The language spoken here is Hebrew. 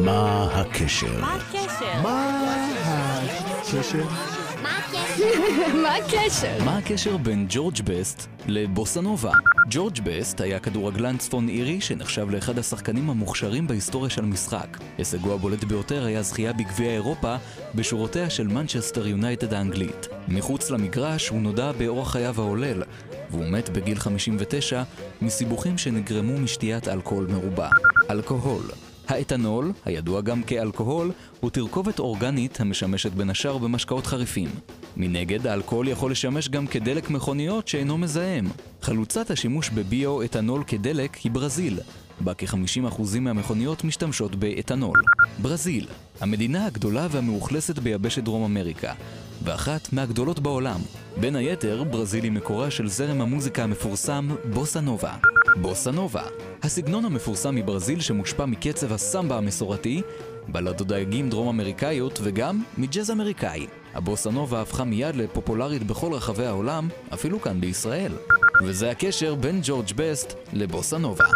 מה הקשר? מה הקשר? מה הקשר? מה הקשר? מה הקשר בין ג'ורג' בסט לבוסנובה? ג'ורג' בסט היה כדורגלן צפון אירי שנחשב לאחד השחקנים המוכשרים בהיסטוריה של המשחק. הישגו הבולט ביותר היה זכייה בגביע אירופה בשורותיה של מנצ'סטר יונייטד האנגלית. מחוץ למגרש הוא נודע באורח חייו ההולל, והוא מת בגיל 59 מסיבוכים שנגרמו משתיית אלכוהול מרובה. אלכוהול האתנול, הידוע גם כאלכוהול, הוא תרכובת אורגנית המשמשת בין השאר במשקאות חריפים. מנגד, האלכוהול יכול לשמש גם כדלק מכוניות שאינו מזהם. חלוצת השימוש בביו-אתנול כדלק היא ברזיל, בה כ-50% מהמכוניות משתמשות באתנול. ברזיל, המדינה הגדולה והמאוכלסת ביבשת דרום אמריקה, ואחת מהגדולות בעולם. בין היתר, ברזיל היא מקורה של זרם המוזיקה המפורסם בוסה נובה. בוסה נובה, הסגנון המפורסם מברזיל שמושפע מקצב הסמבה המסורתי, בלדות דייגים דרום אמריקאיות וגם מג'אז אמריקאי. הבוסה נובה הפכה מיד לפופולרית בכל רחבי העולם, אפילו כאן בישראל. וזה הקשר בין ג'ורג' בסט לבוסה נובה.